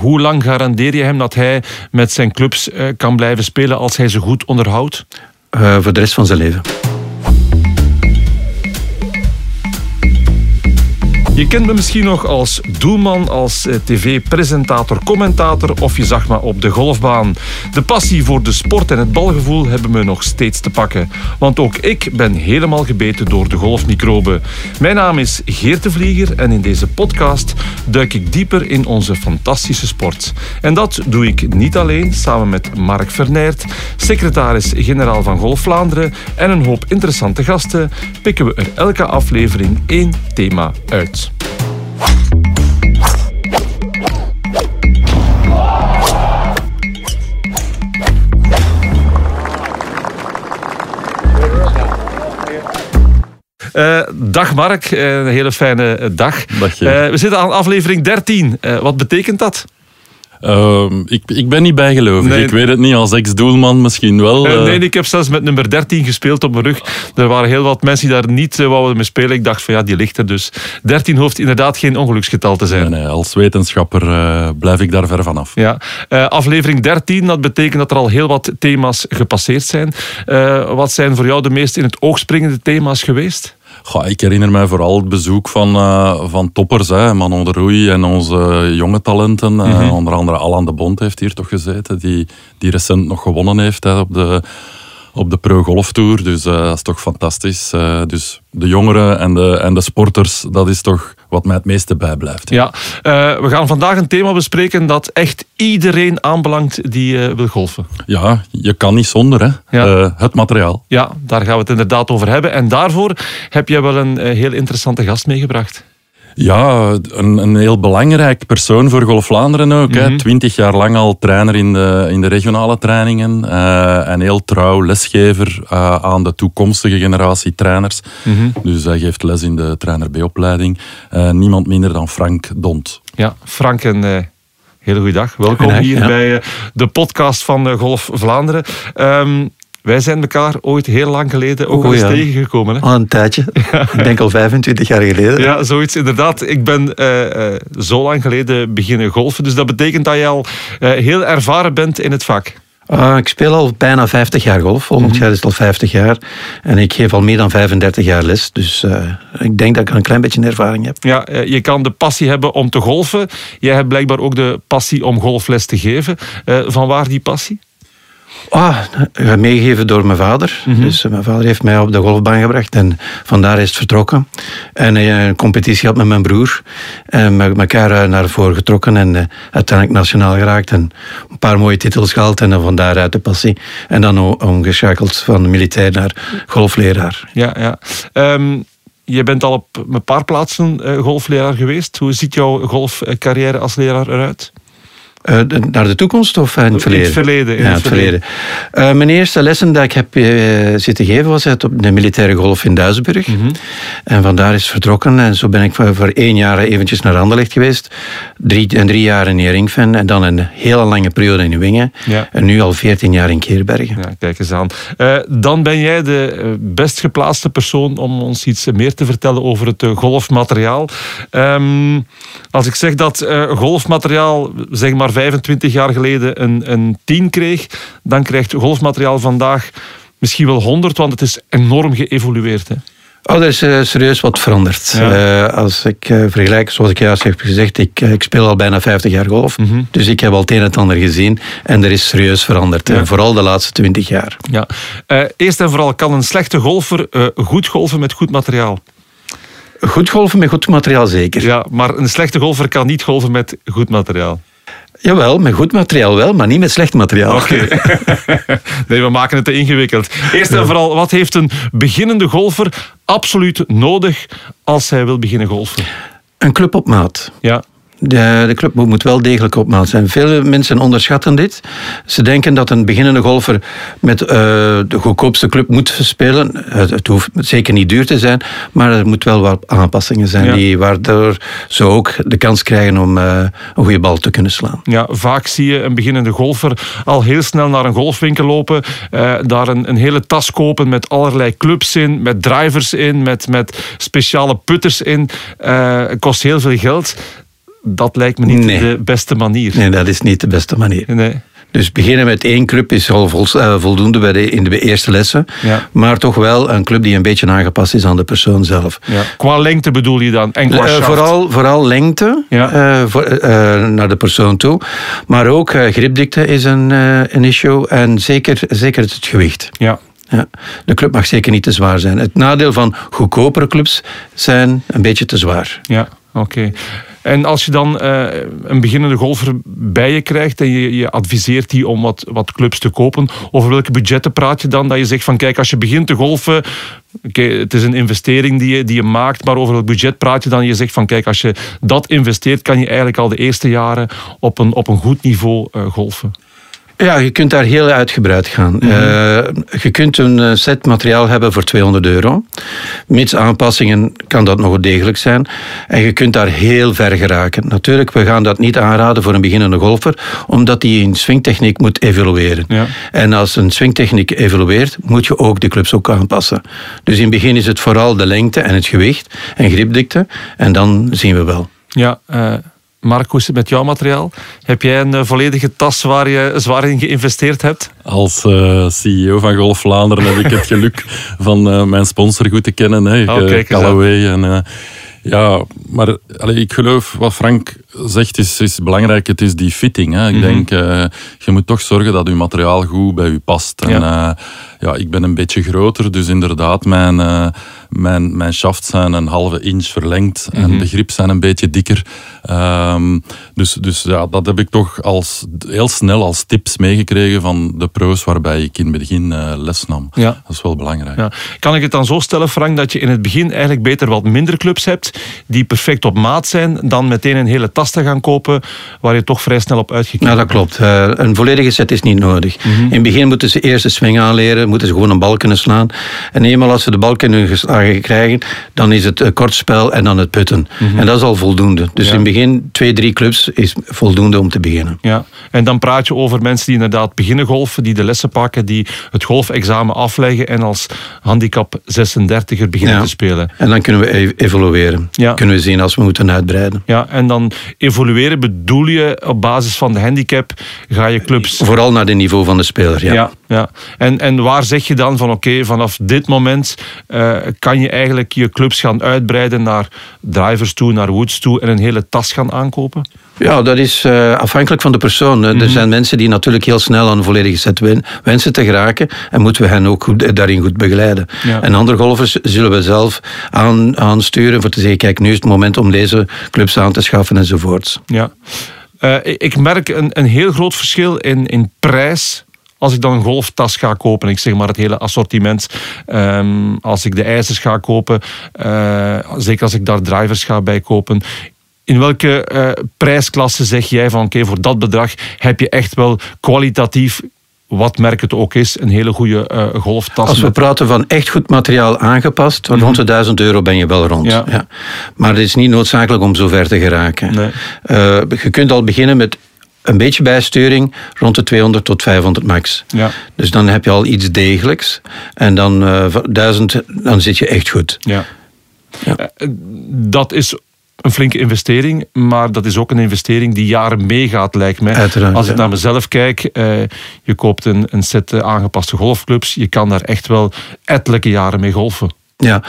hoe lang garandeer je hem dat hij met zijn clubs eh, kan blijven spelen als hij ze goed onderhoudt? Uh, voor de rest van zijn leven. Je kent me misschien nog als doelman, als eh, tv-presentator, commentator of je zag me op de golfbaan. De passie voor de sport en het balgevoel hebben me nog steeds te pakken. Want ook ik ben helemaal gebeten door de golfmicroben. Mijn naam is Geert de Vlieger en in deze podcast duik ik dieper in onze fantastische sport. En dat doe ik niet alleen, samen met Mark Vernert, secretaris-generaal van Golf Vlaanderen en een hoop interessante gasten, pikken we er elke aflevering één thema uit. Uh, dag Mark, uh, een hele fijne dag. Dag uh, we zitten aan aflevering 13. wat betekent dat? Ehm, ik, ik ben niet bijgelovig. Ik weet het niet, als ex-doelman misschien wel. Uh, nee, ik heb zelfs met nummer 13 gespeeld op mijn rug. Er waren heel wat mensen die daar niet uh, wouden mee spelen. Ik dacht van ja, die ligt er dus. 13 hoeft inderdaad geen ongeluksgetal te zijn. Nee, nee als wetenschapper blijf ik daar ver vanaf. Ja. aflevering 13, dat betekent dat er al heel wat thema's gepasseerd zijn. wat zijn voor jou de meest in het oog springende thema's geweest? Goh, ik herinner mij vooral het bezoek van, uh, van toppers, hè, Manon de Roei en onze jonge talenten. Mm -hmm. uh, onder andere Alan de Bond heeft hier toch gezeten, die, die recent nog gewonnen heeft hè, op de op de Pro Golf Tour. Dus uh, dat is toch fantastisch. Uh, dus de jongeren en de, en de sporters, dat is toch wat mij het meeste bijblijft. Ja, uh, we gaan vandaag een thema bespreken dat echt iedereen aanbelangt die wil golfen. Ja, je kan niet zonder hè. Ja. het materiaal. Ja, daar gaan we het inderdaad over hebben. En daarvoor heb je wel een heel interessante gast meegebracht. Ja, een, een heel belangrijk persoon voor Golf Vlaanderen ook. Mm Twintig jaar lang al trainer in de, in de regionale trainingen. Uh, en heel trouw lesgever uh, aan de toekomstige generatie trainers. Mm Dus hij geeft les in de trainer B-opleiding. Uh, niemand minder dan Frank Dont. Ja, Frank een hele goede dag. Welkom hier ja. bij de podcast van Golf Vlaanderen. Um, wij zijn elkaar ooit heel lang geleden ook oh, al eens ja. tegengekomen. Hè? Al een tijdje. Ik denk al 25 jaar geleden. Ja, zoiets inderdaad. Ik ben uh, uh, zo lang geleden beginnen golfen. Dus dat betekent dat je al uh, heel ervaren bent in het vak. Uh, ik speel al bijna 50 jaar golf. Volgend mm -hmm. jaar is het al 50 jaar. En ik geef al meer dan 35 jaar les. Dus uh, ik denk dat ik een klein beetje ervaring heb. Ja, uh, je kan de passie hebben om te golfen. Jij hebt blijkbaar ook de passie om golfles te geven. van waar die passie? Ah, meegegeven door mijn vader. Mm -hmm. Dus mijn vader heeft mij op de golfbaan gebracht en vandaar is het vertrokken. En hij een competitie had met mijn broer. En met elkaar naar voren getrokken en uh, uiteindelijk nationaal geraakt. En een paar mooie titels gehaald en van daaruit de passie. En dan omgeschakeld van militair naar golfleraar. Ja, ja. Um, je bent al op een paar plaatsen golfleraar geweest. Hoe ziet jouw golfcarrière als leraar eruit? Uh, naar de toekomst of in het verleden? In het verleden. In ja, het verleden. Uh, mijn eerste lessen die ik heb uh, zitten geven was uit op de militaire golf in Duisburg. Mm -hmm. En vandaar is vertrokken. En zo ben ik voor, voor één jaar eventjes naar Anderlecht geweest. Drie, en drie jaar in Heringven. En dan een hele lange periode in Wingen. Ja. En nu al veertien jaar in Keerbergen. Ja, kijk eens aan. dan ben jij de best geplaatste persoon om ons iets meer te vertellen over het golfmateriaal. Um, als ik zeg dat golfmateriaal, zeg maar 25 jaar geleden een, een 10 kreeg, dan krijgt golfmateriaal vandaag misschien wel 100, want het is enorm geëvolueerd. Hè? Oh, er is uh, serieus wat veranderd. Ja. Uh, als ik uh, vergelijk, zoals ik juist heb gezegd, ik, ik speel al bijna 50 jaar golf. Mm -hmm. Dus ik heb al het een en het ander gezien. En er is serieus veranderd. Ja. vooral de laatste 20 jaar. Ja. eerst en vooral, kan een slechte golfer goed golven met goed materiaal? Goed golven met goed materiaal, zeker. Ja, maar een slechte golfer kan niet golven met goed materiaal. Jawel, met goed materiaal wel, maar niet met slecht materiaal. Oké. Okay. nee, we maken het te ingewikkeld. Eerst en vooral, wat heeft een beginnende golfer absoluut nodig als hij wil beginnen golfen? Een club op maat. Ja. De, de, club moet wel degelijk op maat zijn. Veel mensen onderschatten dit. Ze denken dat een beginnende golfer met uh, de goedkoopste club moet spelen. Het, het, hoeft zeker niet duur te zijn, maar er moet wel wat aanpassingen zijn, ja. die, waardoor ze ook de kans krijgen om uh, een goede bal te kunnen slaan. Ja, vaak zie je een beginnende golfer al heel snel naar een golfwinkel lopen, uh, daar een, een, hele tas kopen met allerlei clubs in, met drivers in, met, met speciale putters in. kost heel veel geld dat lijkt me niet Nee. de beste manier. Nee, dat is niet de beste manier. Nee. Dus beginnen met één club is al eh, voldoende bij de, in de eerste lessen. Ja. Maar toch wel een club die een beetje aangepast is aan de persoon zelf. Ja. Qua lengte bedoel je dan? En qua Eh, vooral, vooral lengte Ja. eh, voor, naar de persoon toe. Maar ook gripdikte is een, een issue. En zeker, zeker het gewicht. Ja. Ja. De club mag zeker niet te zwaar zijn. Het nadeel van goedkopere clubs zijn een beetje te zwaar. Ja, oké. En als je dan eh, een beginnende golfer bij je krijgt en je, je adviseert die om wat, wat clubs te kopen, over welke budgetten praat je dan? Dat je zegt van kijk, als je begint te golfen, het is een investering die je, die je maakt, maar over welk budget praat je dan? Je zegt van kijk, als je dat investeert, kan je eigenlijk al de eerste jaren op een, op een goed niveau eh, golfen. Ja, je kunt daar heel uitgebreid gaan. Eh, je kunt een eh, set materiaal hebben voor 200 euro. Mits aanpassingen kan dat nog degelijk zijn. En je kunt daar heel ver geraken. Natuurlijk, we gaan dat niet aanraden voor een beginnende golfer, omdat die in swingtechniek moet evolueren. Ja. En als een swingtechniek evolueert, moet je ook de clubs ook aanpassen. Dus in het begin is het vooral de lengte en het gewicht en gripdikte. En dan zien we wel. Ja, eh Mark, hoe is het met jouw materiaal? Heb jij een eh, volledige tas waar je zwaar in geïnvesteerd hebt? Als eh, CEO van Golf Vlaanderen heb ik het geluk van eh, mijn sponsor goed te kennen. Hè, Oh. En, ja, maar allee, ik geloof wat Frank zegt is, is belangrijk. Het is die fitting. Hè. Ik Mhm. denk, eh, je moet toch zorgen dat je materiaal goed bij je past. En, Ja. eh, ja, ik ben een beetje groter, dus inderdaad, mijn, eh, mijn, mijn shafts zijn een halve inch verlengd Mhm. en de grips zijn een beetje dikker. Ehm, dus dus ja, dat heb ik toch als, heel snel als tips meegekregen van de pro's waarbij ik in het begin eh, les nam. Ja. Dat is wel belangrijk. Ja. Kan ik het dan zo stellen, Frank, dat je in het begin eigenlijk beter wat minder clubs hebt die perfect op maat zijn, dan meteen een hele tas te gaan kopen waar je toch vrij snel op uitgekeken Ja, dat klopt. Eh, een volledige set is niet nodig. In het begin moeten ze eerst de swing aanleren, moeten ze gewoon een bal kunnen slaan. En eenmaal als ze de bal kunnen geslagen krijgen, dan is het eh, kortspel en dan het putten. En dat is al voldoende. Dus Ja. in het begin twee, drie clubs is voldoende om te beginnen. Ja, en dan praat je over mensen die inderdaad beginnen golfen, die de lessen pakken, die het golfexamen afleggen en als handicap 36er beginnen Ja. te spelen. En dan kunnen we evolueren. Ja. Kunnen we zien als we moeten uitbreiden. Ja, en dan evolueren bedoel je op basis van de handicap ga je clubs Vooral naar het niveau van de speler. Ja. Ja, ja. En, en waar zeg je dan van oké, vanaf dit moment eh, kan je eigenlijk je clubs gaan uitbreiden naar drivers toe, naar woods toe en een hele tas gaan aankopen? Ja, dat is eh, afhankelijk van de persoon. Mhm. Er zijn mensen die natuurlijk heel snel aan een volledige set wen- wensen te geraken. En moeten we hen ook goed, eh, daarin goed begeleiden. Ja. En andere golfers zullen we zelf aan, aansturen voor te zeggen, kijk, nu is het moment om deze clubs aan te schaffen Ja. Eh, ik- merk een, een heel groot verschil in, in prijs als ik dan een golftas ga kopen, ik zeg maar het hele assortiment, ehm, als ik de ijzers ga kopen, eh, zeker als ik daar drivers ga bij kopen. In welke eh, prijsklasse zeg jij van oké, voor dat bedrag heb je echt wel kwalitatief, wat merk het ook is, een hele goede eh, golftas? Als we met- praten van echt goed materiaal aangepast, rond de 1000 euro ben je wel rond. Mhm. Ja. Ja. Maar het is niet noodzakelijk om zo ver te geraken. Nee. Eh, je kunt al beginnen met een beetje bijsturing rond de 200 tot 500 max. Ja. Dus dan heb je al iets degelijks. En dan eh, van 1000, dan zit je echt goed. Ja. Ja. Eh, Dat is een flinke investering, maar dat is ook een investering die jaren meegaat, lijkt mij. Uiteraard, Als ik ja. naar mezelf kijk, eh, je koopt een, een set eh, aangepaste golfclubs, je kan daar echt wel ettelijke jaren mee golfen. Ja,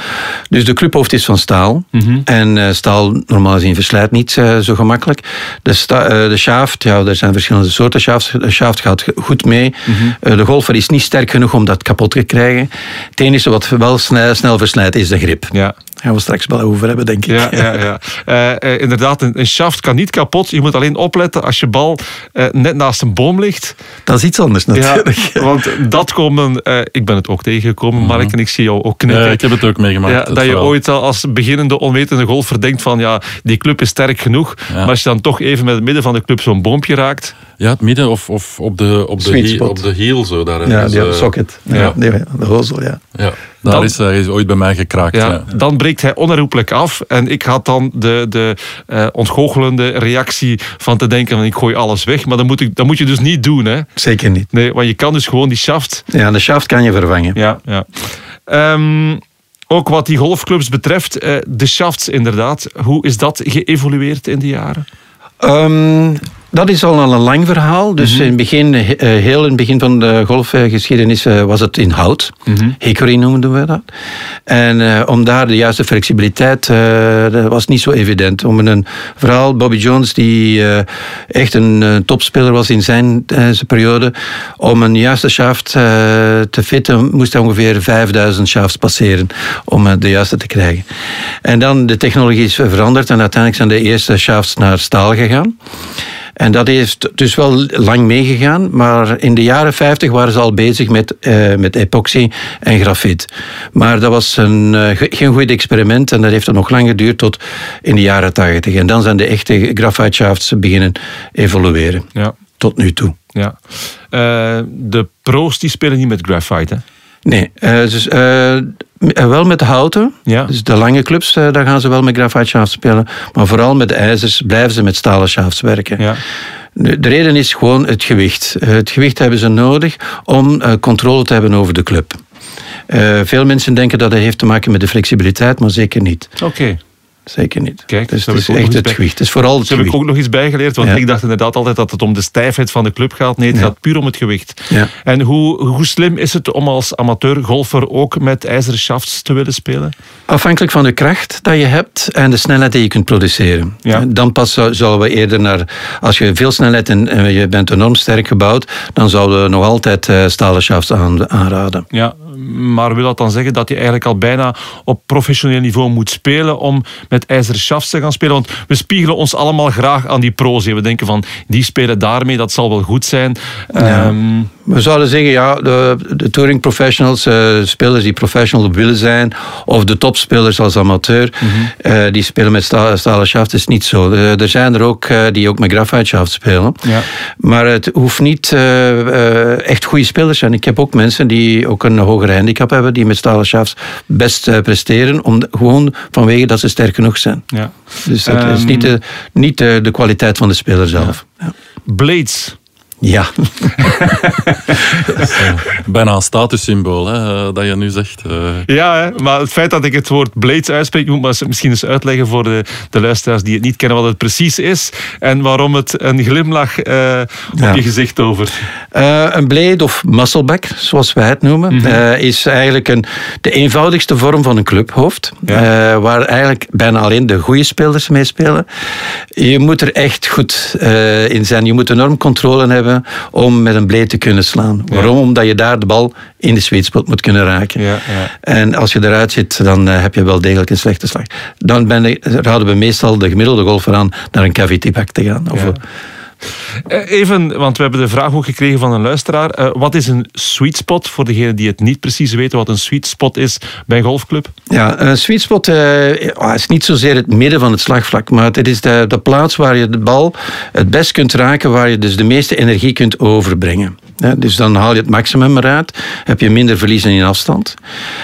dus de clubhoofd is van staal. Mhm. En eh, staal normaal gezien verslijt niet eh, zo gemakkelijk. De, sta, eh, de shaft, ja, er zijn verschillende soorten shafts. De shaft gaat goed mee. Mhm. Eh, de golfer is niet sterk genoeg om dat kapot te krijgen. Het enige wat wel snel, snel verslijt is de grip. Ja, Gaan we straks wel over hebben, denk ik. ja, ja. ja. Inderdaad, een, een shaft kan niet kapot. Je moet alleen opletten als je bal eh, net naast een boom ligt. Dat is iets anders natuurlijk. Ja, want dat komen, eh, ik ben het ook tegengekomen, Mark, en ik zie jou ook knikken. Het ook meegemaakt. Ja, dat je ooit al als beginnende onwetende golfer denkt van ja, die club is sterk genoeg. Ja. Maar als je dan toch even met het midden van de club zo'n boompje raakt. Ja, het midden of, of op, de, op, de Sweet heel, spot. op de heel zo. Daar Ja, ergens, die eh, socket. Ja, ja. nee, de hozel, ja. Ja, daar Dan- is hij is ooit bij mij gekraakt. Ja, Ja. Dan breekt hij onherroepelijk af. En ik had dan de, de eh, ontgoochelende reactie van te denken van ik gooi alles weg. Maar dat moet, ik, dat moet je dus niet doen. Hè? Zeker niet. Nee, want je kan dus gewoon die shaft Ja, de shaft kan je vervangen. Ja, ja. Ehm, ook wat die golfclubs betreft, eh, de shafts inderdaad. Hoe is dat geëvolueerd in de jaren? Ehm, dat is al een lang verhaal. Dus Mhm. in het begin, eh, heel in het begin van de golfgeschiedenis eh, was het in hout. Mhm. Hickory noemden we dat. En eh, om daar de juiste flexibiliteit, dat was niet zo evident. Om een verhaal, Bobby Jones, die echt een topspeler was in zijn, zijn periode, om een juiste shaft te fitten, moest hij ongeveer 5000 shafts passeren om de juiste te krijgen. En dan, de technologie is veranderd en uiteindelijk zijn de eerste shafts naar staal gegaan. En dat heeft dus wel lang meegegaan, maar in de jaren 50 waren ze al bezig met, eh, met epoxy en grafiet. Maar dat was een, eh, ge- geen goed experiment en dat heeft er nog lang geduurd tot in de jaren 80. En dan zijn de echte shafts beginnen evolueren, Ja. tot nu toe. ja. Eh, de pro's die spelen niet met graphite, hè? Nee, dus, wel met de houten. Ja. Dus de lange clubs, eh, daar gaan ze wel met graphite shafts spelen. Maar vooral met de ijzers blijven ze met stalen shafts werken. Ja. De de reden is gewoon het gewicht. Het gewicht hebben ze nodig om controle te hebben over de club. Veel mensen denken dat het heeft te maken met de flexibiliteit, maar zeker niet. Oké. Zeker niet. Kijk, dus het is echt het gewicht. Het is vooral het heb ik ook nog iets bijgeleerd, want Ja. ik dacht inderdaad altijd dat het om de stijfheid van de club gaat. Nee, het Ja. gaat puur om het gewicht. Ja. En hoe, hoe slim is het om als amateurgolfer ook met ijzeren shafts te willen spelen? Afhankelijk van de kracht dat je hebt en de snelheid die je kunt produceren. Ja. Dan pas zou- zouden we eerder naar... Als je veel snelheid en, en je bent enorm sterk gebouwd, dan zouden we nog altijd eh, stalen shafts aan, aanraden. Ja, maar wil dat dan zeggen dat je eigenlijk al bijna op professioneel niveau moet spelen om met ijzeren shafts te gaan spelen? Want we spiegelen ons allemaal graag aan die pro's. We denken van, die spelen daarmee, dat zal wel goed zijn. Ehm, We zouden zeggen, ja, de, de touring professionals, eh, spelers die professional willen zijn, of de topspelers als amateur, eh, die spelen met sta- stalen shaft, is niet zo. Eh, er zijn er ook die ook met graphite shaft spelen. Ja. Maar het hoeft niet echt goede spelers te zijn. Ik heb ook mensen die ook een hogere handicap hebben, die met stalen shafts best presteren, om, gewoon vanwege dat ze sterk genoeg zijn. ja. Dus dat is Ehm, niet, de, niet de, de kwaliteit van de speler zelf. Ja. Blades. Ja. Bijna een statussymbool, hè, eh, dat je nu zegt. eh. Ja, hè, maar het feit dat ik het woord blades uitspreek, ik moet maar eens- misschien eens uitleggen voor de, de luisteraars die het niet kennen wat het precies is en waarom het een glimlach eh, op Ja. je gezicht over. Eh, een blade of muscleback, zoals wij het noemen, Mhm. eh, is eigenlijk een, de eenvoudigste vorm van een clubhoofd. Ja. eh, waar eigenlijk bijna alleen de goede spelers mee spelen. Je moet er echt goed eh, in zijn. Je moet enorm controle hebben om met een blade te kunnen slaan. Ja. Waarom? Omdat je daar de bal in de sweet spot moet kunnen raken. Ja, ja. En als je eruit zit, dan eh, heb je wel degelijk een slechte slag. Dan ben raden we meestal de gemiddelde golfer aan naar een cavity back te gaan. Of, Even, want we hebben de vraag ook gekregen van een luisteraar. Eh, wat is een sweet spot voor degenen die het niet precies weten wat een sweet spot is bij een golfclub? Ja, een sweet spot eh, is niet zozeer het midden van het slagvlak, maar het is de, de plaats waar je de bal het best kunt raken, waar je dus de meeste energie kunt overbrengen. Dus dan haal je het maximum eruit, heb je minder verliezen in afstand.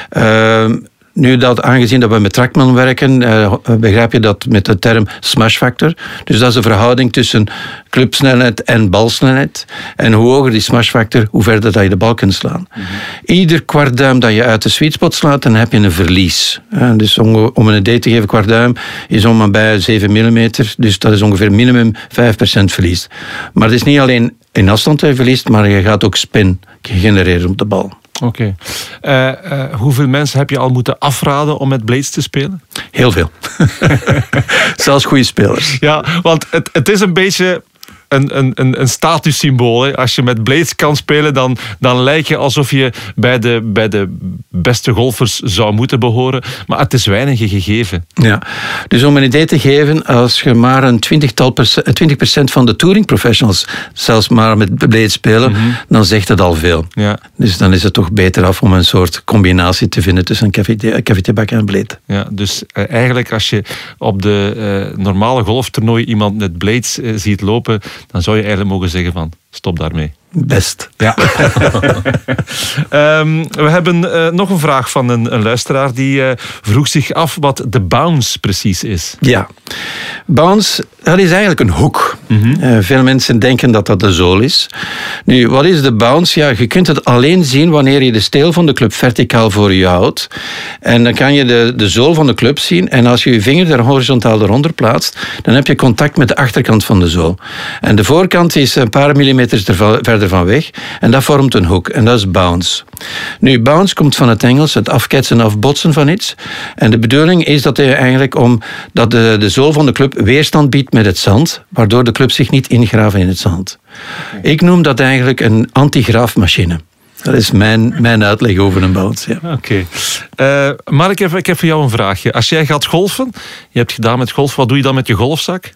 Ehm, nu dat, aangezien dat we met Trackman werken, eh, begrijp je dat met de term smash factor. Dus dat is de verhouding tussen clubsnelheid en balsnelheid. En hoe hoger die smash factor, hoe verder dat je de bal kunt slaan. Ieder kwartduim dat je uit de sweet spot slaat, dan heb je een verlies. Eh, dus om, om een idee te geven, kwartduim is om en bij 7 mm. Dus dat is ongeveer minimum 5% verlies. Maar het is niet alleen in afstand dat je verliest, maar je gaat ook spin genereren op de bal. Oké. Eh, eh, hoeveel mensen heb je al moeten afraden om met blades te spelen? Heel veel. Zelfs goede spelers. Ja, want het, het is een beetje een, een, een, een statussymbool. Hè. Als je met blades kan spelen, dan, dan lijkt je alsof je bij de, bij de beste golfers zou moeten behoren. Maar het is weinig gegeven. Ja, dus om een idee te geven, als je maar een twintigtal procent, 20% van de touring professionals zelfs maar met blade spelen, dan zegt het al veel. Ja, Dus dan is het toch beter af om een soort combinatie te vinden tussen een cavityback en een blade. ja. Dus eh, eigenlijk als je op de eh, normale golftoernooi iemand met blades eh, ziet lopen, dan zou je eigenlijk mogen zeggen van Stop daarmee. Best. Ja. um, we hebben uh, nog een vraag van een, een luisteraar die uh, vroeg zich af wat de bounce precies is. Ja, bounce, dat is eigenlijk een hoek. Mm -hmm. uh, veel mensen denken dat dat de zool is. Nu, wat is de bounce? Ja, je kunt het alleen zien wanneer je de steel van de club verticaal voor je houdt. En dan kan je de, de zool van de club zien. En als je je vinger er horizontaal eronder plaatst, dan heb je contact met de achterkant van de zool. En de voorkant is een paar millimeters verder van weg. En dat vormt een hoek. En dat is bounce. Nu, bounce komt van het Engels, het afketsen, afbotsen van iets. En de bedoeling is dat je eigenlijk om dat de, de zool van de club weerstand biedt met het zand, waardoor de club zich niet ingraven in het zand. Okay. Ik noem dat eigenlijk een antigraafmachine. Dat is mijn, mijn uitleg over een bounce. Ja. Oké. Okay. Uh, Mark, ik heb voor jou een vraagje. Als jij gaat golfen, je hebt gedaan met golf, wat doe je dan met je golfzak?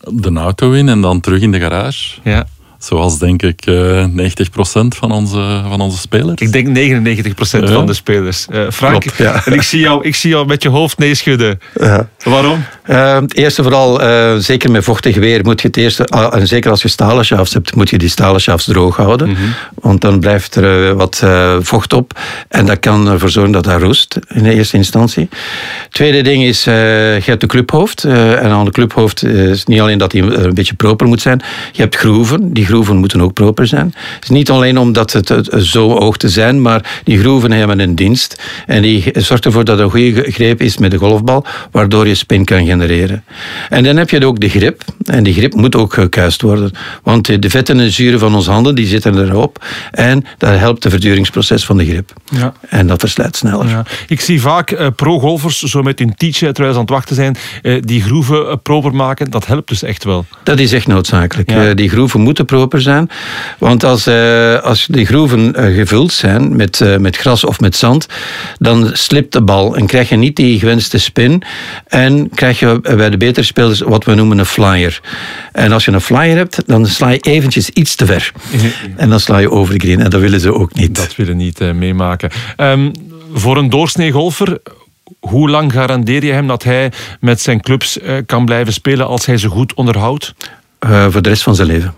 De auto in en dan terug in de garage. Ja. Zoals denk ik uh, 90% van onze, van onze spelers. Ik denk 99% ja. van de spelers. Uh, Frank, Klopt, ja. en ik zie, jou, ik zie jou met je hoofd nee schudden. Ja. Waarom? Uh, het eerste vooral, zeker met vochtig weer, moet je het eerste, en zeker als je stalen shafts hebt, moet je die stalen shafts droog houden. Mm -hmm. Want dan blijft er wat vocht op. En dat kan ervoor zorgen dat dat roest, in de eerste instantie. Tweede ding is, je hebt de clubhoofd. en aan de clubhoofd is niet alleen dat hij een beetje proper moet zijn. Je hebt groeven, die groeven moeten ook proper zijn. Het is niet alleen omdat het, zo hoog te zijn, maar die groeven hebben een dienst. En die zorgt ervoor dat er een goede greep is met de golfbal, waardoor je spin kan genereren. En dan heb je ook de grip. En die grip moet ook gekuist worden. Want de vetten en zuren van onze handen, die zitten erop. En dat helpt het verduringsproces van de grip. Ja. En dat verslijt sneller. Ja. Ik zie vaak uh, pro-golfers zo met hun teach terwijl ze aan het wachten zijn, uh, die groeven uh, proper maken. Dat helpt dus echt wel. Dat is echt noodzakelijk. Ja. die groeven moeten proper zijn. Want als, als die groeven gevuld zijn met, met gras of met zand, dan slipt de bal en krijg je niet die gewenste spin. En krijg je bij de betere spelers wat we noemen een flyer. En als je een flyer hebt, dan sla je eventjes iets te ver. en dan sla je over de green. En dat willen ze ook niet. Dat willen niet meemaken. Um, voor een doorsnee golfer, hoe lang garandeer je hem dat hij met zijn clubs kan blijven spelen als hij ze goed onderhoudt? voor de rest van zijn leven.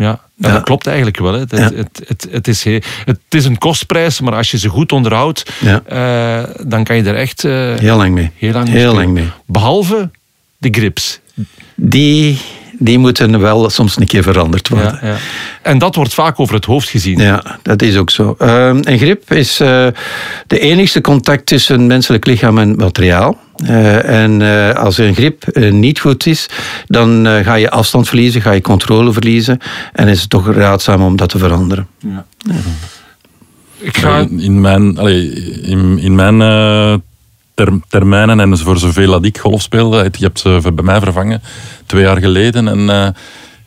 Ja, ja, dat klopt eigenlijk wel. Hè. Het, ja. het, het, het, is, het is een kostprijs, maar als je ze goed onderhoudt, ja. uh, dan kan je er echt uh, heel lang mee. Heel lang, heel lang mee. Behalve de grips. Die, die moeten wel soms een keer veranderd worden. En dat wordt vaak over het hoofd gezien. Ja, dat is ook zo. Uh, een grip is uh, de enigste contact tussen menselijk lichaam en materiaal. Uh, en uh, als een grip uh, niet goed is, dan ga je afstand verliezen, ga je controle verliezen. En is het toch raadzaam om dat te veranderen. Ja. ja. Ik ga... In mijn, allez, in, in mijn ter, termijnen en voor zoveel dat ik golf speelde, je hebt ze bij mij vervangen twee jaar geleden. En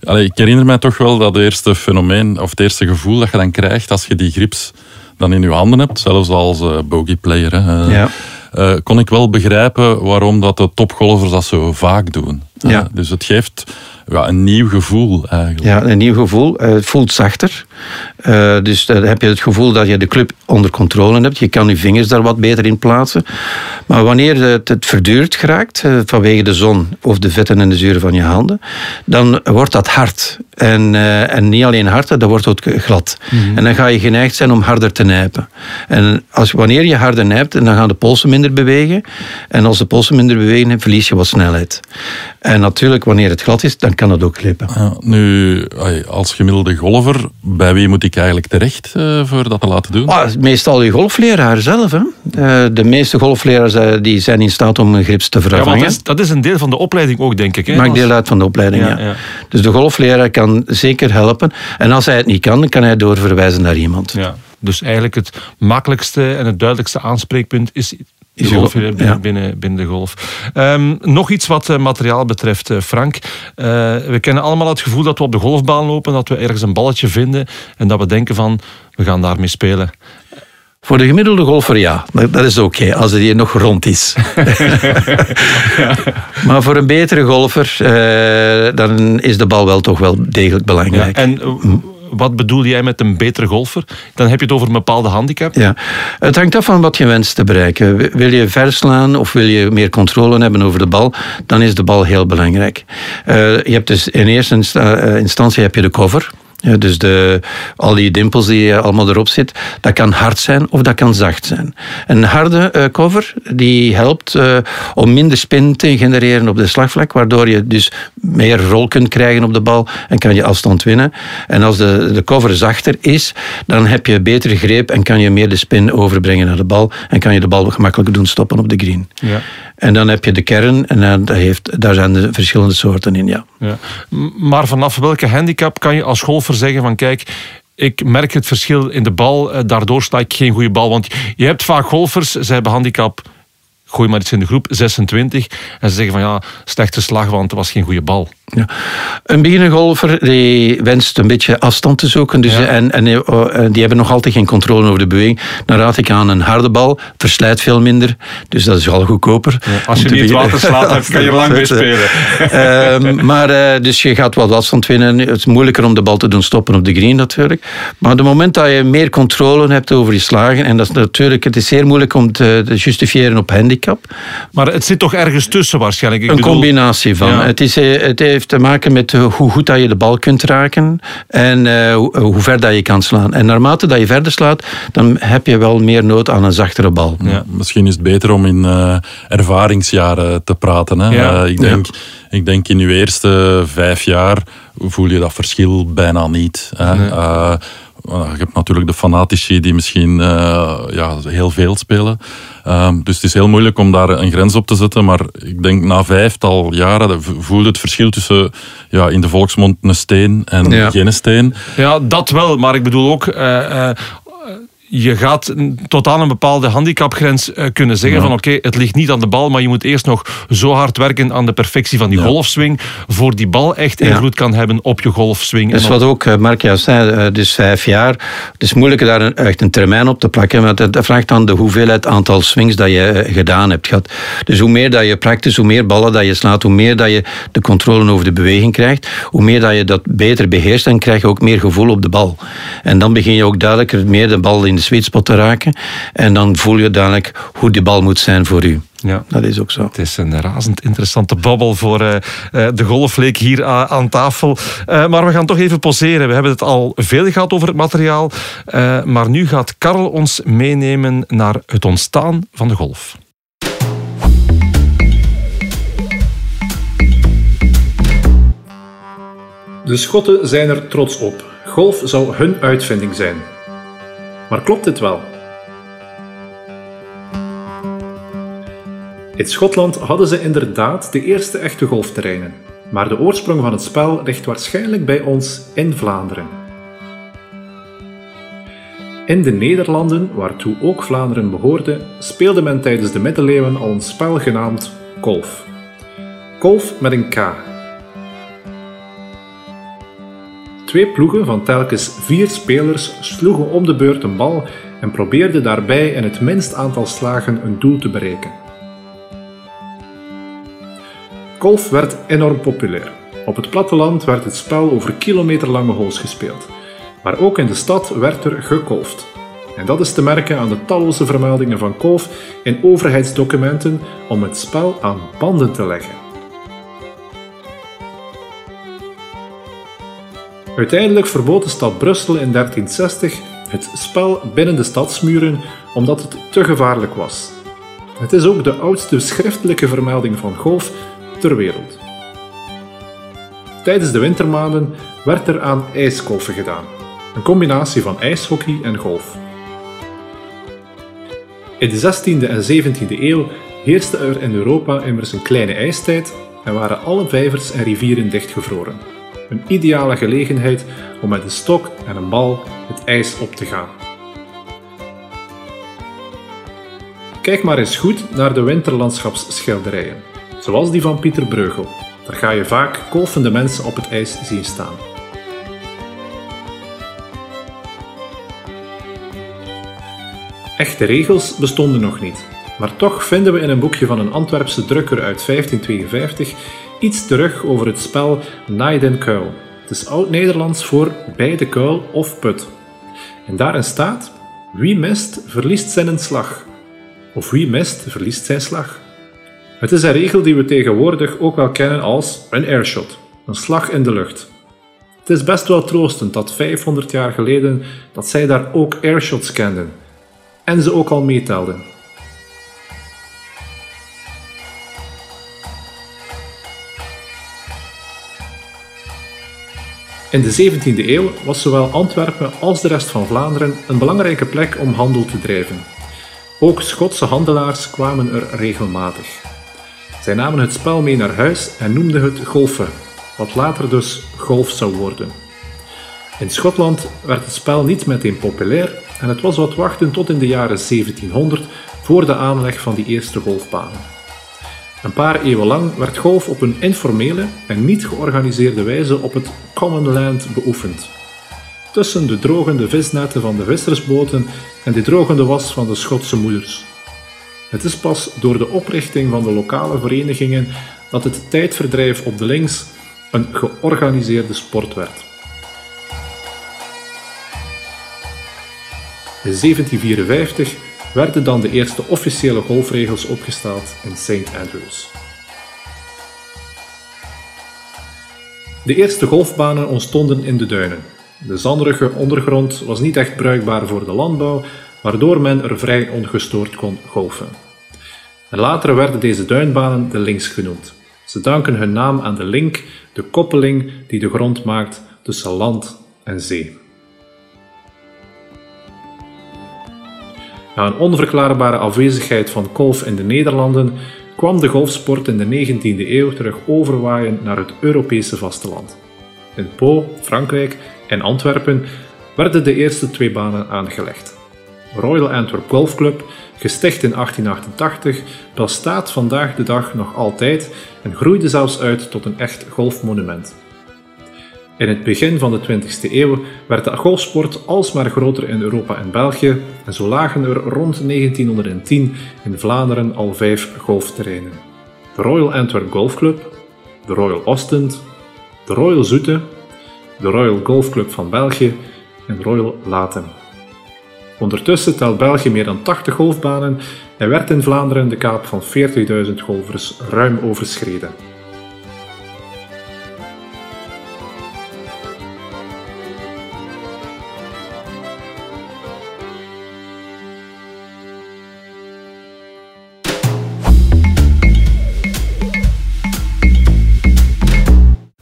allez, ik herinner mij toch wel dat eerste fenomeen, of het eerste gevoel dat je dan krijgt als je die grips dan in je handen hebt, zelfs als bogeyplayer. Hè. Ja uh, kon ik wel begrijpen waarom dat de topgolfers dat zo vaak doen. Ja. Uh, dus het geeft ja, een nieuw gevoel eigenlijk. Ja, een nieuw gevoel. Uh, het voelt zachter. dus dan heb je het gevoel dat je de club onder controle hebt. Je kan je vingers daar wat beter in plaatsen. Maar wanneer het, het verduurd geraakt, vanwege de zon of de vetten en de zuren van je handen, dan wordt dat hard. En, en niet alleen hard, dat wordt ook glad. Mm -hmm. En dan ga je geneigd zijn om harder te nijpen. En als, wanneer je harder nijpt, dan gaan de polsen minder bewegen. En als de polsen minder bewegen, verlies je wat snelheid. En natuurlijk, wanneer het glad is, dan kan het ook glippen. Ja, nu, als gemiddelde golfer, bij wie moet ik eigenlijk terecht uh, voor dat te laten doen? Ah, meestal je golfleraar zelf. Hè. Uh, de meeste golfleraars uh, die zijn in staat om een grips te vervangen. Ja, dat, is, dat, is, een deel van de opleiding ook, denk ik. Hè? Maakt deel uit van de opleiding, ja, ja. Dus de golfleraar kan zeker helpen. En als hij het niet kan, dan kan hij doorverwijzen naar iemand. Ja. Dus eigenlijk het makkelijkste en het duidelijkste aanspreekpunt is de golf, binnen, ja. binnen, binnen, de golf. Um, nog iets wat uh, materiaal betreft, uh, Frank. Uh, we kennen allemaal het gevoel dat we op de golfbaan lopen, dat we ergens een balletje vinden en dat we denken van, we gaan daarmee spelen. Voor de gemiddelde golfer ja, dat is oké, okay, als het hier nog rond is. ja. Maar voor een betere golfer, dan is de bal wel toch wel degelijk belangrijk. Ja, en wat bedoel jij met een betere golfer? Dan heb je het over een bepaalde handicap. Ja, het hangt af van wat je wenst te bereiken. Wil je verslaan of wil je meer controle hebben over de bal, dan is de bal heel belangrijk. Uh, je hebt dus in eerste instantie heb je de cover. Ja, dus de, al die dimpels die allemaal erop zit, dat kan hard zijn of dat kan zacht zijn. Een harde uh, cover die helpt uh, om minder spin te genereren op de slagvlak, waardoor je dus meer rol kunt krijgen op de bal en kan je afstand winnen. En als de, de cover zachter is, dan heb je betere greep en kan je meer de spin overbrengen naar de bal en kan je de bal gemakkelijker doen stoppen op de green. Ja. En dan heb je de kern en dat heeft, daar zijn de verschillende soorten in, ja. Ja. Maar vanaf welke handicap kan je als golfer zeggen van kijk, ik merk het verschil in de bal, eh, daardoor sta ik geen goede bal. Want je hebt vaak golfers, ze hebben handicap gooi maar iets in de groep, 26. En ze zeggen van ja, slechte slag, want het was geen goede bal. Ja. Een beginnergolfer die wenst een beetje afstand te zoeken. Dus en, en eh, die hebben nog altijd geen controle over de beweging. Dan raad ik aan een harde bal. Verslijt veel minder. Dus dat is wel goedkoper. als je niet water slaat, kan je lang mee spelen. Ehm, maar uh, dus je gaat wat afstand winnen. Het is moeilijker om de bal te doen stoppen op de green natuurlijk. Maar op het moment dat je meer controle hebt over je slagen. En dat is natuurlijk, het is zeer moeilijk om te, te justifiëren op handicap. Maar het zit toch ergens tussen waarschijnlijk? Ik een combinatie van. Het, is, eh, het heeft heeft te maken met eh, hoe goed dat je de bal kunt raken en uh, hoe ver dat je kan slaan. En naarmate dat je verder slaat, dan heb je wel meer nood aan een zachtere bal. Ja, misschien is het beter om in uh, ervaringsjaren te praten. Hè? Ja. ik, denk, ik denk in je eerste vijf jaar voel je dat verschil bijna niet. Hè? Nee. Je hebt natuurlijk de fanatici die misschien ja, heel veel spelen. Um, dus het is heel moeilijk om daar een grens op te zetten. Maar ik denk na vijftal jaren voelde het verschil tussen ja, in de volksmond een steen en geen steen. Ja, dat wel. Maar ik bedoel ook... Je gaat tot aan een bepaalde handicapgrens eh, kunnen zeggen van oké, het ligt niet aan de bal, maar je moet eerst nog zo hard werken aan de perfectie van die golfswing, voor die bal echt invloed kan hebben op je golfswing. Dat is wat ook eh, Mark juist zei, eh, dus vijf jaar. Het is moeilijk daar echt een termijn op te plakken, want het vraagt dan de hoeveelheid aantal swings dat je gedaan hebt gehad. Dus hoe meer dat je praktisch, hoe meer ballen dat je slaat, hoe meer dat je de controle over de beweging krijgt, hoe meer dat je dat beter beheerst, dan krijg je ook meer gevoel op de bal. En dan begin je ook duidelijker meer de bal in de sweet spot te raken. En dan voel je dadelijk hoe die bal moet zijn voor u. Ja, dat is ook zo. Het is een razend interessante babbel voor uh, de golfleek hier aan tafel. Uh, maar we gaan toch even poseren. We hebben het al veel gehad over het materiaal. Uh, maar nu gaat Karel ons meenemen naar het ontstaan van de golf. De Schotten zijn er trots op. Golf zou hun uitvinding zijn. Maar klopt dit wel? In Schotland hadden ze inderdaad de eerste echte golfterreinen, maar de oorsprong van het spel ligt waarschijnlijk bij ons in Vlaanderen. In de Nederlanden, waartoe ook Vlaanderen behoorde, speelde men tijdens de middeleeuwen al een spel genaamd golf. Golf met een K, Twee ploegen van telkens vier spelers sloegen om de beurt een bal en probeerden daarbij in het minst aantal slagen een doel te bereiken. Golf werd enorm populair. Op het platteland werd het spel over kilometerlange holes gespeeld, maar ook in de stad werd er gekolfd. En dat is te merken aan de talloze vermeldingen van golf in overheidsdocumenten om het spel aan banden te leggen. Uiteindelijk verbood de stad Brussel in 1360 het spel binnen de stadsmuren omdat het te gevaarlijk was. Het is ook de oudste schriftelijke vermelding van golf ter wereld. Tijdens de wintermaanden werd er aan ijskolfen gedaan, een combinatie van ijshockey en golf. In de 16e en 17e eeuw heerste er in Europa immers een kleine ijstijd en waren alle vijvers en rivieren dichtgevroren. Een ideale gelegenheid om met een stok en een bal het ijs op te gaan. Kijk maar eens goed naar de winterlandschapsschilderijen, zoals die van Pieter Breugel. Daar ga je vaak kolfende mensen op het ijs zien staan. Echte regels bestonden nog niet, maar toch vinden we in een boekje van een Antwerpse drukker uit 1552 iets terug over het spel Cuil, Het is oud-Nederlands voor bij de kuil of put. En daarin staat: wie mist, verliest zijn slag. Of wie mist, verliest zijn slag. Het is een regel die we tegenwoordig ook wel kennen als een airshot, een slag in de lucht. Het is best wel troostend dat 500 jaar geleden dat zij daar ook airshots kenden en ze ook al meetelden. In de 17e eeuw was zowel Antwerpen als de rest van Vlaanderen een belangrijke plek om handel te drijven. Ook Schotse handelaars kwamen er regelmatig. Zij namen het spel mee naar huis en noemden het golfen, wat later dus golf zou worden. In Schotland werd het spel niet meteen populair en het was wat wachten tot in de jaren 1700 voor de aanleg van die eerste golfbanen. Een paar eeuwen lang werd golf op een informele en niet georganiseerde wijze op het common land beoefend. Tussen de drogende visnetten van de vissersboten en de drogende was van de Schotse moeders. Het is pas door de oprichting van de lokale verenigingen dat het tijdverdrijf op de links een georganiseerde sport werd. In 1754 werden dan de eerste officiële golfregels opgesteld in St. Andrews. De eerste golfbanen ontstonden in de duinen. De zanderige ondergrond was niet echt bruikbaar voor de landbouw, waardoor men er vrij ongestoord kon golfen. En later werden deze duinbanen de links genoemd. Ze danken hun naam aan de link, de koppeling die de grond maakt tussen land en zee. Na een onverklaarbare afwezigheid van golf in de Nederlanden kwam de golfsport in de 19e eeuw terug overwaaien naar het Europese vasteland. In Po, Frankrijk en Antwerpen werden de eerste twee banen aangelegd. Royal Antwerp Golf Club, gesticht in 1888, bestaat vandaag de dag nog altijd en groeide zelfs uit tot een echt golfmonument. In het begin van de 20e eeuw werd de golfsport alsmaar groter in Europa en België en zo lagen er rond 1910 in Vlaanderen al vijf golfterreinen. De Royal Antwerp Golf Club, de Royal Ostend, de Royal Zoete, de Royal Golf Club van België en Royal Latem. Ondertussen telt België meer dan 80 golfbanen en werd in Vlaanderen de kaap van 40.000 golfers ruim overschreden.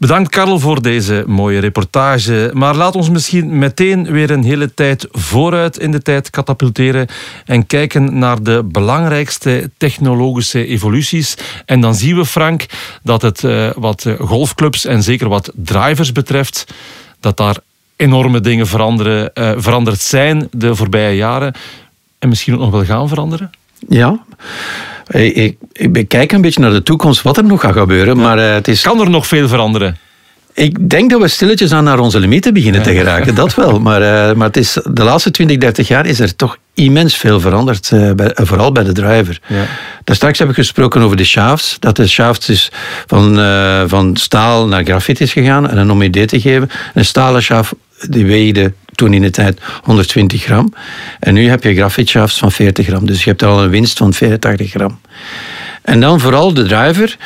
Bedankt Karel voor deze mooie reportage. Maar laat ons misschien meteen weer een hele tijd vooruit in de tijd katapulteren en kijken naar de belangrijkste technologische evoluties. En dan zien we, Frank, dat het uh, wat golfclubs en zeker wat drivers betreft, dat daar enorme dingen veranderen, uh, veranderd zijn de voorbije jaren en misschien ook nog wel gaan veranderen. Ja. Ik, ik, kijk een beetje naar de toekomst, wat er nog gaat gebeuren. Maar, uh, het is... Kan er nog veel veranderen? Ik denk dat we stilletjes aan naar onze limieten beginnen te geraken, dat wel. Maar, uh, maar het is, de laatste 20, 30 jaar is er toch immens veel veranderd, uh, bij, vooral bij de driver. Ja. Daar straks heb ik gesproken over de shafts. Dat de shafts is van, van staal naar grafiet is gegaan. En om een idee te geven, een stalen shaft die weegde toen in de tijd 120 gram. En nu heb je grafietshafts van 40 gram. Dus je hebt al een winst van 84 gram. En dan vooral de driver.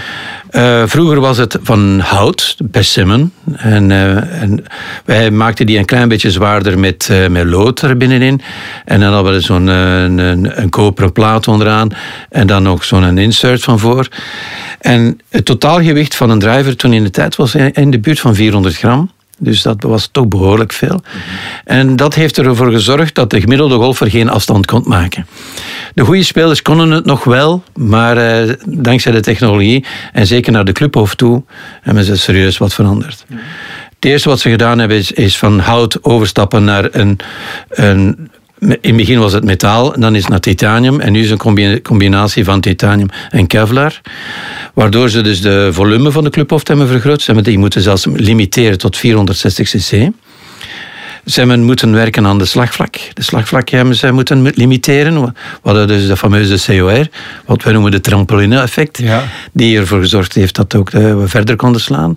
Uh, vroeger was het van hout, persimmon. En, uh, en, wij maakten die een klein beetje zwaarder met, uh, met lood er binnenin. En dan hadden we zo'n een, een, koperen plaat onderaan. En dan nog zo'n insert van voor. En het totaalgewicht van een driver toen in de tijd was in de buurt van 400 gram. Dus dat was toch behoorlijk veel. En dat heeft ervoor gezorgd dat de gemiddelde golfer geen afstand kon maken. De goede spelers konden het nog wel, maar eh, dankzij de technologie en zeker naar de clubhoofd toe hebben ze serieus wat veranderd. Het eerste wat ze gedaan hebben is, is van hout overstappen naar een, een in het begin was het metaal, dan is het naar titanium. En nu is het een combinatie van titanium en Kevlar. Waardoor ze dus de volume van de clubhoofd hebben vergroot. Ze hebben die moeten zelfs limiteren tot 460 cc. Ze moeten werken aan de slagvlak. De slagvlak hebben ze moeten limiteren. We hadden dus de fameuze COR, wat we noemen de trampoline-effect, Ja. die ervoor gezorgd heeft dat ook, eh, we verder konden slaan.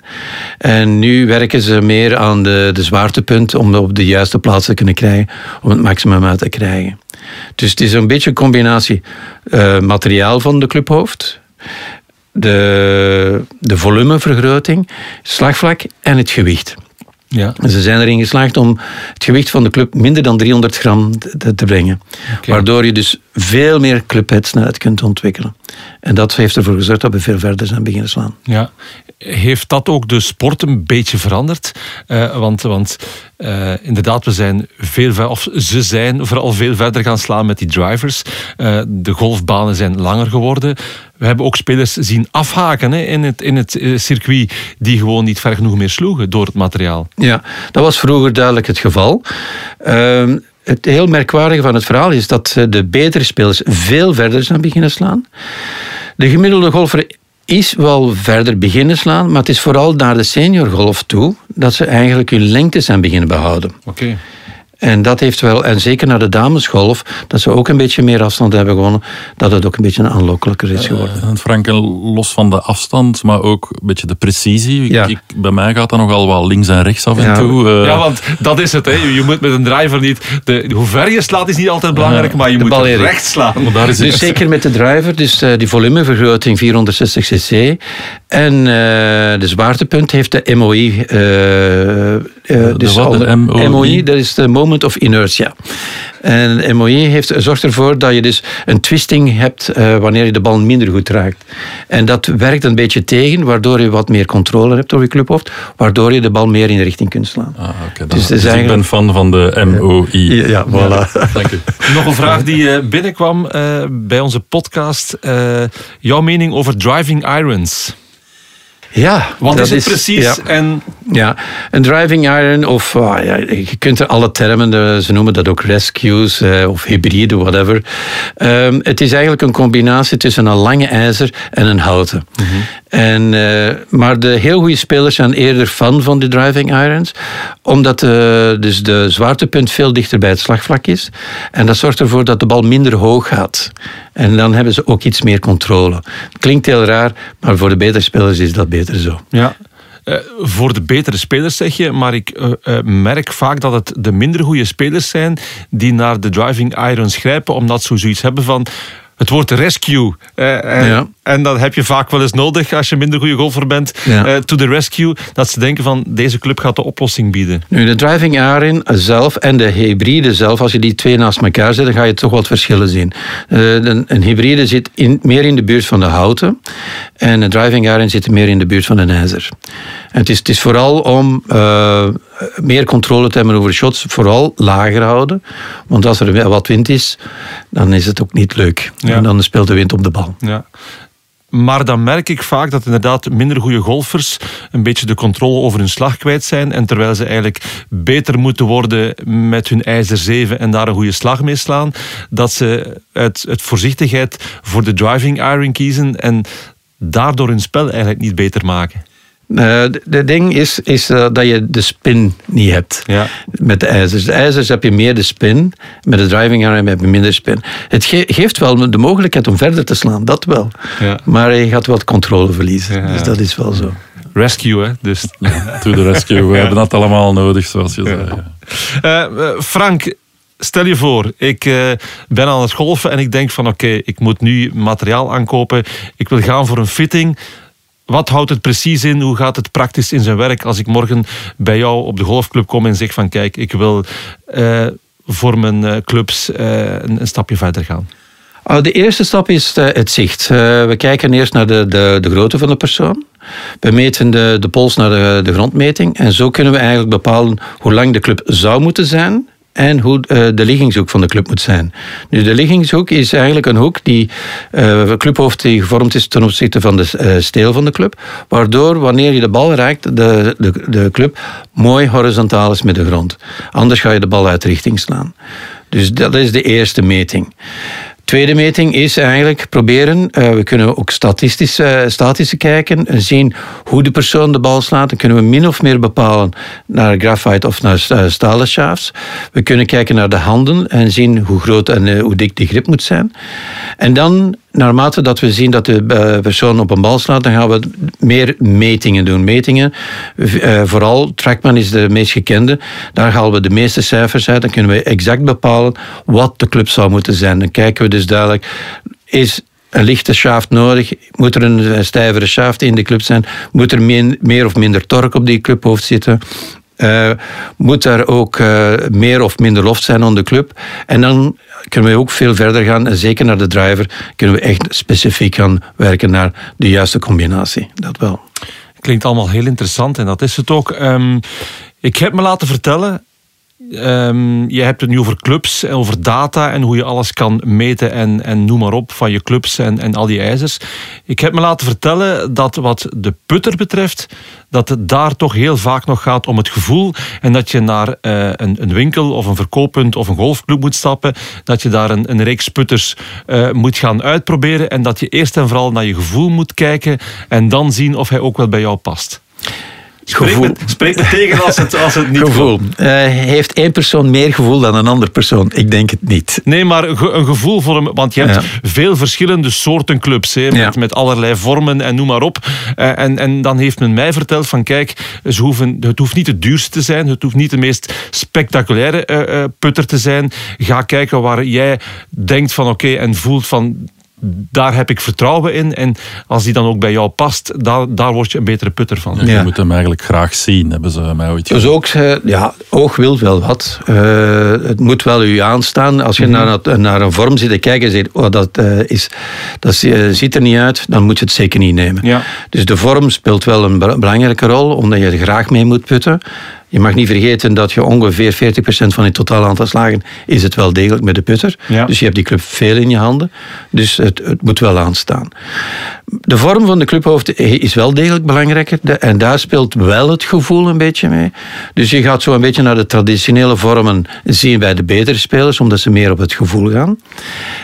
En nu werken ze meer aan de, de zwaartepunt om op de juiste plaats te kunnen krijgen, om het maximum uit te krijgen. Dus het is een beetje een combinatie eh, materiaal van de clubhoofd, de, de volumevergroting, slagvlak en het gewicht. Ja. En Ze zijn erin geslaagd om het gewicht van de club minder dan 300 gram te, te brengen. Waardoor je dus veel meer clubheadsnelheid kunt ontwikkelen. En dat heeft ervoor gezorgd dat we veel verder zijn beginnen slaan. Ja. Heeft dat ook de sport een beetje veranderd? Eh, want want eh, inderdaad, we zijn veel ver, of ze zijn vooral veel verder gaan slaan met die drivers. Eh, de golfbanen zijn langer geworden. We hebben ook spelers zien afhaken hè, in het, in het circuit die gewoon niet ver genoeg meer sloegen door het materiaal. Ja, dat was vroeger duidelijk het geval. Het heel merkwaardige van het verhaal is dat eh, de betere spelers veel verder zijn beginnen slaan. De gemiddelde golfer is wel verder beginnen slaan, maar het is vooral naar de seniorgolf toe dat ze eigenlijk hun lengte zijn beginnen behouden. Oké. En dat heeft wel, en zeker naar de damesgolf, dat ze ook een beetje meer afstand hebben gewonnen, dat het ook een beetje aanlokkelijker is geworden. En Frank, en los van de afstand, maar ook een beetje de precisie. Ik- Ja. Ik, bij mij gaat dat nogal wel links en rechts af en Ja. toe. eh. Ja, want dat is het. Hè. Je moet met een driver niet... De, hoe ver je slaat is niet altijd belangrijk, maar je moet bal in. recht slaan. maar daar is Dus het. zeker met de driver, dus eh, die volumevergroting 460 cc. En eh, de zwaartepunt heeft de MOI. Eh, eh, dus wat, de onder- MOI? dat is de moment of inertia. En MOI heeft, zorgt ervoor dat je dus een twisting hebt eh, wanneer je de bal minder goed raakt. En dat werkt een beetje tegen, waardoor je wat meer controle hebt over je clubhoofd, waardoor je de bal meer in de richting kunt slaan. Ah, oké, dan- Dus dus ik ben fan van de MOI. Ja, ja, voilà. Dank u. Nog een vraag die eh, binnenkwam eh, bij onze podcast. Eh, jouw mening over driving irons. Ja, Wat dat is het precies? ja. En Ja, een driving iron of ah, ja, je kunt er alle termen, eh, ze noemen dat ook rescues eh, of hybride, whatever. Ehm, het is eigenlijk een combinatie tussen een lange ijzer en een houten. en, eh, maar de heel goede spelers zijn eerder fan van de driving irons, omdat dus de zwaartepunt veel dichter bij het slagvlak is. En dat zorgt ervoor dat de bal minder hoog gaat. En dan hebben ze ook iets meer controle. Klinkt heel raar, maar voor de betere spelers is dat beter zo. ja, eh, voor de betere spelers zeg je, maar ik eh, eh, merk vaak dat het de minder goede spelers zijn die naar de driving irons grijpen, omdat ze zoiets hebben van het woord rescue. eh, eh, Ja. En dat heb je vaak wel eens nodig als je minder goede golfer bent. Ja. eh, to the rescue. Dat ze denken van deze club gaat de oplossing bieden. Nu, de driving iron zelf en de hybride zelf, als je die twee naast elkaar zet, dan ga je toch wat verschillen zien. Eh, een, een hybride zit in, meer in de buurt van de houten en een driving iron zit meer in de buurt van een ijzer. En het, is, het is vooral om meer controle te hebben over shots, vooral lager houden. Want als er wat wind is, dan is het ook niet leuk. Ja. En dan speelt de wind op de bal. Ja. Maar dan merk ik vaak dat inderdaad minder goede golfers een beetje de controle over hun slag kwijt zijn. En terwijl ze eigenlijk beter moeten worden met hun ijzer 7 en daar een goede slag mee slaan, dat ze uit, uit voorzichtigheid voor de driving iron kiezen en daardoor hun spel eigenlijk niet beter maken. Eh, de, de ding is, is eh, dat je de spin niet hebt Ja. met de ijzers. De ijzers heb je meer de spin, met de driving iron heb je minder spin. Het ge- geeft wel de mogelijkheid om verder te slaan, dat wel. Ja. Maar je gaat wat controle verliezen, Ja. dus dat is wel zo. Rescue, hè? Dus. To the rescue. We hebben dat allemaal nodig, zoals je zei. Eh, eh, Frank, stel je voor, ik eh, ben aan het golfen en ik denk van oké, ik moet nu materiaal aankopen. Ik wil gaan voor een fitting. Wat houdt het precies in? Hoe gaat het praktisch in zijn werk als ik morgen bij jou op de golfclub kom en zeg van kijk, ik wil eh, voor mijn eh, clubs eh, een, een stapje verder gaan? Ah, De eerste stap is het zicht. We kijken eerst naar de, de, de grootte van de persoon. We meten de, de pols naar de, de grondmeting. En zo kunnen we eigenlijk bepalen hoe lang de club zou moeten zijn en hoe eh, de liggingshoek van de club moet zijn. Nu, de liggingshoek is eigenlijk een hoek die eh clubhoofd die gevormd is ten opzichte van de eh, steel van de club, waardoor wanneer je de bal raakt, de, de, de club mooi horizontaal is met de grond. Anders ga je de bal uit richting slaan. Dus dat is de eerste meting. Tweede meting is eigenlijk proberen, uh, we kunnen ook uh, statistisch kijken en zien hoe de persoon de bal slaat. Dan kunnen we min of meer bepalen naar graphite of naar uh, stalen shafts. We kunnen kijken naar de handen en zien hoe groot en hoe dik die grip moet zijn. En dan naarmate dat we zien dat de persoon op een bal slaat, dan gaan we meer metingen doen. Metingen, vooral Trackman is de meest gekende. Daar halen we de meeste cijfers uit. Dan kunnen we exact bepalen wat de club zou moeten zijn. Dan kijken we dus duidelijk, is een lichte shaft nodig? Moet er een stijvere shaft in de club zijn? Moet er meer of minder torque op die clubhoofd zitten? Uh, moet er ook uh, meer of minder loft zijn aan de club? En dan kunnen we ook veel verder gaan. En zeker naar de driver kunnen we echt specifiek gaan werken naar de juiste combinatie. Dat wel. Klinkt allemaal heel interessant en dat is het ook. Um, ik heb me laten vertellen Um, je hebt het nu over clubs en over data en hoe je alles kan meten en, en noem maar op van je clubs en, en al die ijzers. Ik heb me laten vertellen dat wat de putter betreft, dat het daar toch heel vaak nog gaat om het gevoel en dat je naar uh, een, een, winkel of een verkooppunt of een golfclub moet stappen, dat je daar een, een reeks putters uh, moet gaan uitproberen en dat je eerst en vooral naar je gevoel moet kijken en dan zien of hij ook wel bij jou past. Spreek me, tegen als het, als het niet Gevoel. Uh, heeft één persoon meer gevoel dan een andere persoon? Ik denk het niet. Nee, maar een gevoel voor hem. Want je hebt veel verschillende soorten clubs. Hè, met, met allerlei vormen en noem maar op. Uh, en, en dan heeft men mij verteld van kijk, ze hoeven, het hoeft niet het duurste te zijn. Het hoeft niet de meest spectaculaire uh, putter te zijn. Ga kijken waar jij denkt van oké en voelt van daar heb ik vertrouwen in. En als die dan ook bij jou past, daar, daar word je een betere putter van. Ja, je moet hem eigenlijk graag zien, hebben ze mij ooit Dus ook, eh, ja, oog wil wel wat. Uh, het moet wel u aanstaan. Als je mm -hmm. naar, naar, een vorm zit te kijken en zegt, oh, dat, uh, is, dat ziet er niet uit, dan moet je het zeker niet nemen. Ja. Dus de vorm speelt wel een belangrijke rol, omdat je er graag mee moet putten. Je mag niet vergeten dat je ongeveer 40% van je totaal aantal slagen is het wel degelijk met de putter. Ja. Dus je hebt die club veel in je handen. Dus het, het, moet wel aanstaan. De vorm van de clubhoofd is wel degelijk belangrijker. En daar speelt wel het gevoel een beetje mee. Dus je gaat zo een beetje naar de traditionele vormen zien bij de betere spelers, omdat ze meer op het gevoel gaan.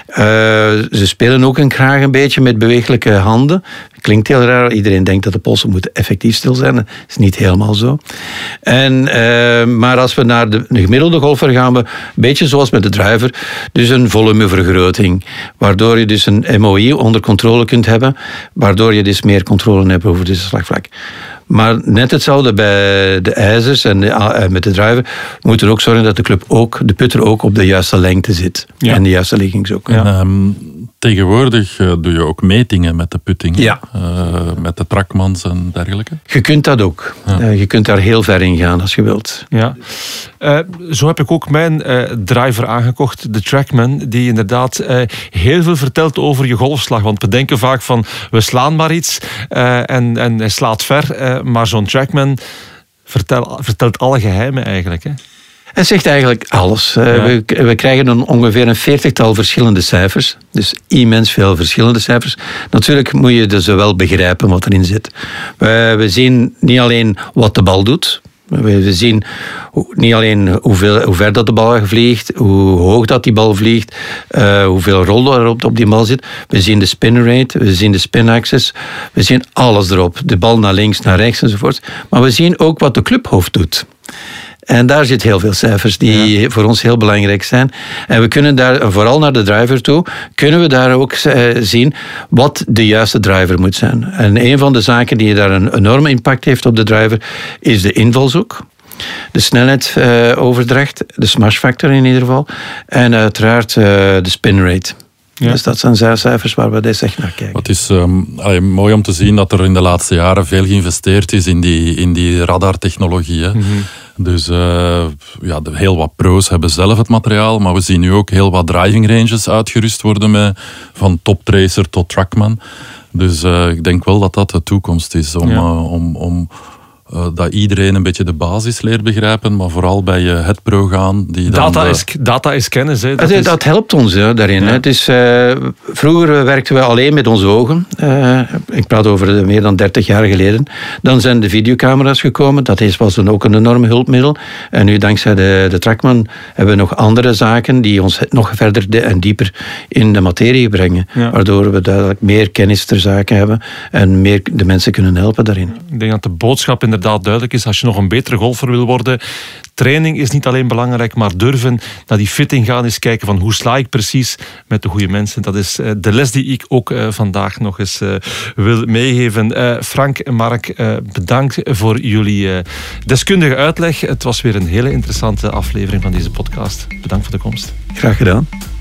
Uh, ze spelen ook een graag een beetje met bewegelijke handen klinkt heel raar. Iedereen denkt dat de polsen moeten effectief stil zijn. Dat is niet helemaal zo. En, uh, maar als we naar de, de, gemiddelde golfer gaan, we een beetje zoals met de driver, dus een volumevergroting. Waardoor je dus een MOI onder controle kunt hebben, waardoor je dus meer controle hebt over de slagvlak. Maar net hetzelfde bij de ijzers en, de, met de driver. We moeten ook zorgen dat de club ook, de putter ook op de juiste lengte zit. En de juiste liggings ook. Ja. En, um, tegenwoordig uh, doe je ook metingen met de putting. Ja. Uh, met de trakmans en dergelijke. Je kunt dat ook. Ja. Uh, je kunt daar heel ver in gaan als je wilt. Ja. zo heb ik ook mijn driver aangekocht, de Trackman. Die inderdaad heel veel vertelt over je golfslag. Want we denken vaak van, we slaan maar iets. en, en hij slaat ver maar zo'n trackman vertel, vertelt alle geheimen eigenlijk. Hè? Het zegt eigenlijk alles. Eh, we, we, krijgen dan ongeveer een veertigtal verschillende cijfers. Dus immens veel verschillende cijfers. Natuurlijk moet je dus wel begrijpen wat erin zit. We, we zien niet alleen wat de bal doet. We zien niet alleen hoeveel, hoe ver dat de bal vliegt, hoe hoog dat die bal vliegt, uh, hoeveel rol er op, op die bal zit. We zien de spin rate, we zien de spin axis, we zien alles erop. De bal naar links, naar rechts enzovoort. Maar we zien ook wat de clubhoofd doet. En daar zit heel veel cijfers die voor ons heel belangrijk zijn. En we kunnen daar, vooral naar de driver toe, kunnen we daar ook eh, zien wat de juiste driver moet zijn. En een van de zaken die daar een enorme impact heeft op de driver, is de invalshoek. De snelheidsoverdracht, de smashfactor in ieder geval. En uiteraard uh, de spin rate. Ja. Dus dat zijn cijfers waar we deze echt naar kijken. Het is um, mooi om te zien dat er in de laatste jaren veel geïnvesteerd is in die, in die radartechnologie. Mm -hmm. Dus uh, ja, heel wat pro's hebben zelf het materiaal, maar we zien nu ook heel wat driving ranges uitgerust worden met, van top tracer tot trackman. Dus uh, ik denk wel dat dat de toekomst is om, ja. uh, om, om uh, dat iedereen een beetje de basis leert begrijpen, maar vooral bij je het pro gaan. Die data, de... is, data is kennis. Hè. Dat, is... dat helpt ons hè, daarin. Hè. Het is, uh, vroeger werkten we alleen met onze ogen. Uh, ik praat over meer dan 30 jaar geleden. Dan zijn de videocamera's gekomen. Dat is, was dan ook een enorm hulpmiddel. En nu dankzij de, de Trackman hebben we nog andere zaken die ons nog verder de, en dieper in de materie brengen. Ja. Waardoor we duidelijk meer kennis ter zake hebben en meer de mensen kunnen helpen daarin. Ik denk dat de boodschap inderdaad duidelijk is. Als je nog een betere golfer wil worden, training is niet alleen belangrijk, maar durven naar die fitting gaan, eens kijken van hoe sla ik precies met de goede mensen. Dat is eh, de les die ik ook eh, vandaag nog eens eh, wil meegeven. Frank en Mark, bedankt voor jullie deskundige uitleg. Het was weer een hele interessante aflevering van deze podcast. Bedankt voor de komst. Graag gedaan.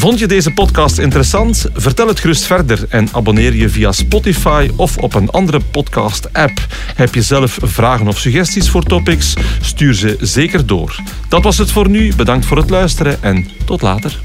Vond je deze podcast interessant? Vertel het gerust verder en abonneer je via Spotify of op een andere podcast-app. Heb je zelf vragen of suggesties voor topics? Stuur ze zeker door. Dat was het voor nu. Bedankt voor het luisteren en tot later.